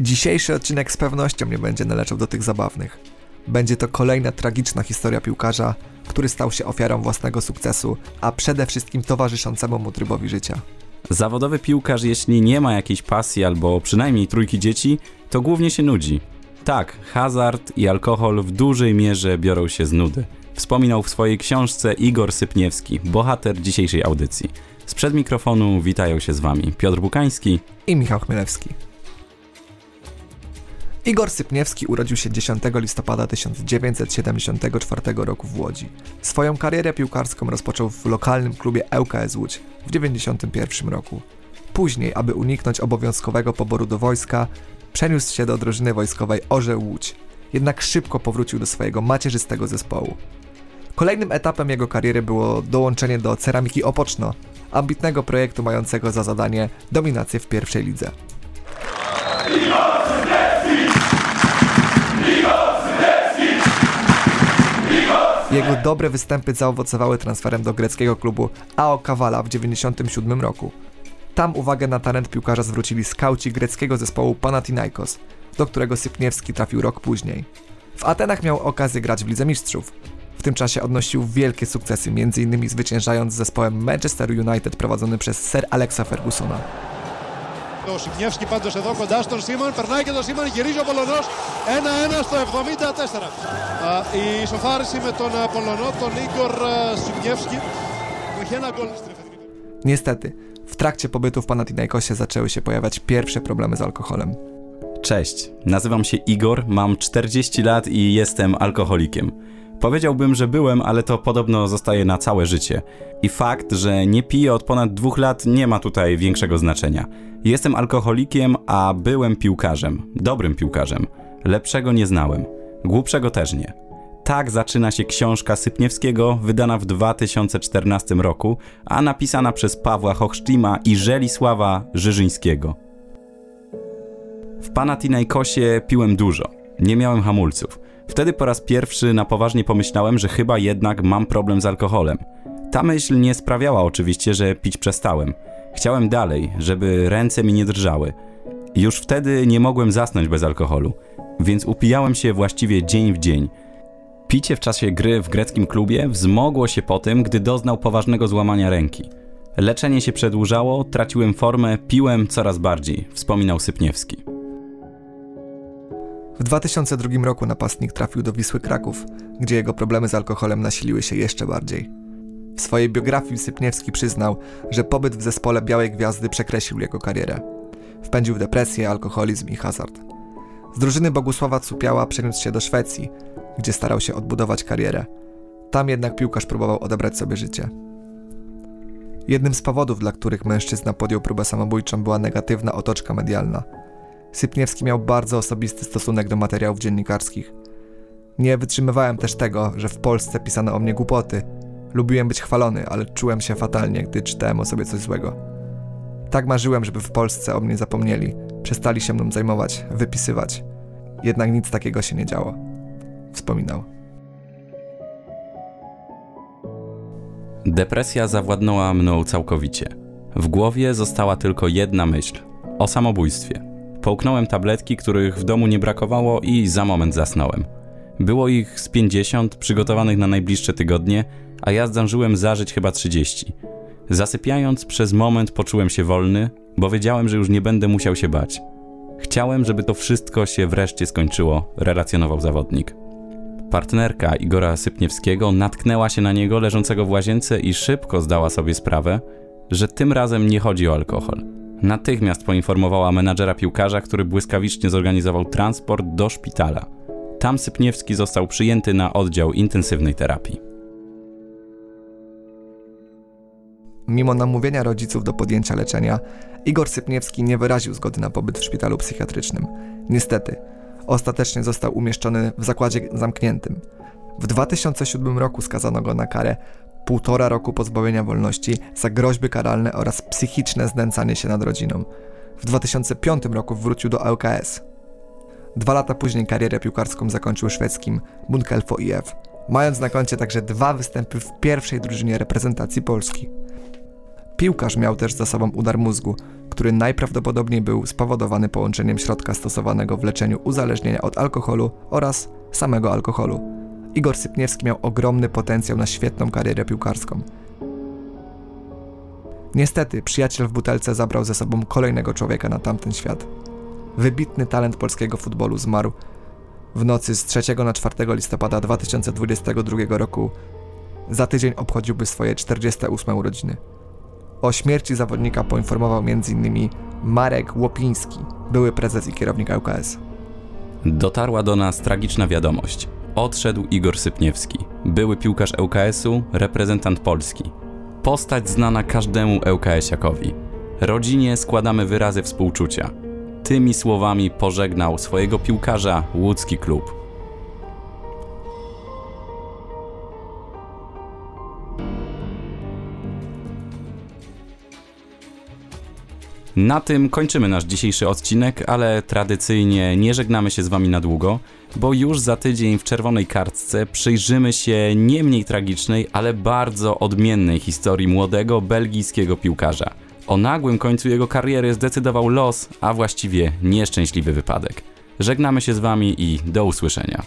Dzisiejszy odcinek z pewnością nie będzie należał do tych zabawnych. Będzie to kolejna tragiczna historia piłkarza, który stał się ofiarą własnego sukcesu, a przede wszystkim towarzyszącemu mu trybowi życia. Zawodowy piłkarz, jeśli nie ma jakiejś pasji albo przynajmniej trójki dzieci, to głównie się nudzi. Tak, hazard i alkohol w dużej mierze biorą się z nudy. Wspominał w swojej książce Igor Sypniewski, bohater dzisiejszej audycji. Sprzed mikrofonu witają się z wami Piotr Bukański i Michał Chmielewski. Igor Sypniewski urodził się 10 listopada 1974 roku w Łodzi. Swoją karierę piłkarską rozpoczął w lokalnym klubie ŁKS Łódź w 1991 roku. Później, aby uniknąć obowiązkowego poboru do wojska, przeniósł się do drużyny wojskowej Orzeł Łódź, jednak szybko powrócił do swojego macierzystego zespołu. Kolejnym etapem jego kariery było dołączenie do Ceramiki Opoczno, ambitnego projektu mającego za zadanie dominację w pierwszej lidze. Jego dobre występy zaowocowały transferem do greckiego klubu AO Kavala w 1997 roku. Tam uwagę na talent piłkarza zwrócili skauci greckiego zespołu Panathinaikos, do którego Sypniewski trafił rok później. W Atenach miał okazję grać w Lidze Mistrzów. W tym czasie odnosił wielkie sukcesy, m.in. zwyciężając z zespołem Manchester United prowadzony przez Sir Alexa Fergusona. Ο Σιπνιεύσκη πάντως εδώ κοντά στον Σίμον, περνάει και τον Σίμον, γυρίζει ο Πολωνός 1-1 στο 74. Η ισοφάριση με τον Πολωνό, τον Ιγκορ Σιπνιεύσκη, που έχει ένα γκολ στην Niestety, w trakcie pobytu w Panathinaikosie zaczęły się pojawiać pierwsze problemy z alkoholem. Cześć, nazywam się Igor, mam 40 lat i jestem alkoholikiem. Powiedziałbym, że byłem, ale to podobno zostaje na całe życie. I fakt, że nie piję od ponad dwóch lat nie ma tutaj większego znaczenia. Jestem alkoholikiem, a byłem piłkarzem. Dobrym piłkarzem. Lepszego nie znałem. Głupszego też nie. Tak zaczyna się książka Sypniewskiego, wydana w 2014 roku, a napisana przez Pawła Hochsztima i Żelisława Żyżyńskiego. W Panathinaikosie piłem dużo. Nie miałem hamulców. Wtedy po raz pierwszy na poważnie pomyślałem, że chyba jednak mam problem z alkoholem. Ta myśl nie sprawiała oczywiście, że pić przestałem. Chciałem dalej, żeby ręce mi nie drżały. Już wtedy nie mogłem zasnąć bez alkoholu, więc upijałem się właściwie dzień w dzień. Picie w czasie gry w greckim klubie wzmogło się po tym, gdy doznał poważnego złamania ręki. Leczenie się przedłużało, traciłem formę, piłem coraz bardziej, wspominał Sypniewski. W 2002 roku napastnik trafił do Wisły Kraków, gdzie jego problemy z alkoholem nasiliły się jeszcze bardziej. W swojej biografii Sypniewski przyznał, że pobyt w zespole Białej Gwiazdy przekreślił jego karierę. Wpędził w depresję, alkoholizm i hazard. Z drużyny Bogusława Cupiała przeniósł się do Szwecji, gdzie starał się odbudować karierę. Tam jednak piłkarz próbował odebrać sobie życie. Jednym z powodów, dla których mężczyzna podjął próbę samobójczą, była negatywna otoczka medialna. Sypniewski miał bardzo osobisty stosunek do materiałów dziennikarskich. Nie wytrzymywałem też tego, że w Polsce pisano o mnie głupoty, Lubiłem być chwalony, ale czułem się fatalnie, gdy czytałem o sobie coś złego. Tak marzyłem, żeby w Polsce o mnie zapomnieli, przestali się mną zajmować, wypisywać. Jednak nic takiego się nie działo. Wspominał. Depresja zawładnęła mną całkowicie. W głowie została tylko jedna myśl o samobójstwie. Połknąłem tabletki, których w domu nie brakowało i za moment zasnąłem. Było ich z 50 przygotowanych na najbliższe tygodnie, a ja zdążyłem zażyć chyba 30. Zasypiając, przez moment poczułem się wolny, bo wiedziałem, że już nie będę musiał się bać. Chciałem, żeby to wszystko się wreszcie skończyło, relacjonował zawodnik. Partnerka Igora Sypniewskiego natknęła się na niego leżącego w łazience i szybko zdała sobie sprawę, że tym razem nie chodzi o alkohol. Natychmiast poinformowała menadżera piłkarza, który błyskawicznie zorganizował transport do szpitala. Tam Sypniewski został przyjęty na oddział intensywnej terapii. Mimo namówienia rodziców do podjęcia leczenia, Igor Sypniewski nie wyraził zgody na pobyt w szpitalu psychiatrycznym. Niestety, ostatecznie został umieszczony w zakładzie zamkniętym. W 2007 roku skazano go na karę półtora roku pozbawienia wolności za groźby karalne oraz psychiczne znęcanie się nad rodziną. W 2005 roku wrócił do ŁKS. Dwa lata później karierę piłkarską zakończył szwedzkim Bunkelfo IF, mając na koncie także dwa występy w pierwszej drużynie reprezentacji Polski. Piłkarz miał też za sobą udar mózgu, który najprawdopodobniej był spowodowany połączeniem środka stosowanego w leczeniu uzależnienia od alkoholu oraz samego alkoholu. Igor Sypniewski miał ogromny potencjał na świetną karierę piłkarską. Niestety, przyjaciel w butelce zabrał ze sobą kolejnego człowieka na tamten świat. Wybitny talent polskiego futbolu zmarł w nocy z 3 na 4 listopada 2022 roku. Za tydzień obchodziłby swoje 48 urodziny. O śmierci zawodnika poinformował m.in. Marek Łopiński, były prezes i kierownik ŁKS. Dotarła do nas tragiczna wiadomość. Odszedł Igor Sypniewski, były piłkarz ŁKS-u, reprezentant Polski. Postać znana każdemu ŁKS-iakowi. Rodzinie składamy wyrazy współczucia. Tymi słowami pożegnał swojego piłkarza łódzki klub. Na tym kończymy nasz dzisiejszy odcinek, ale tradycyjnie nie żegnamy się z Wami na długo, bo już za tydzień w czerwonej kartce przyjrzymy się nie mniej tragicznej, ale bardzo odmiennej historii młodego belgijskiego piłkarza. O nagłym końcu jego kariery zdecydował los, a właściwie nieszczęśliwy wypadek. Żegnamy się z Wami i do usłyszenia.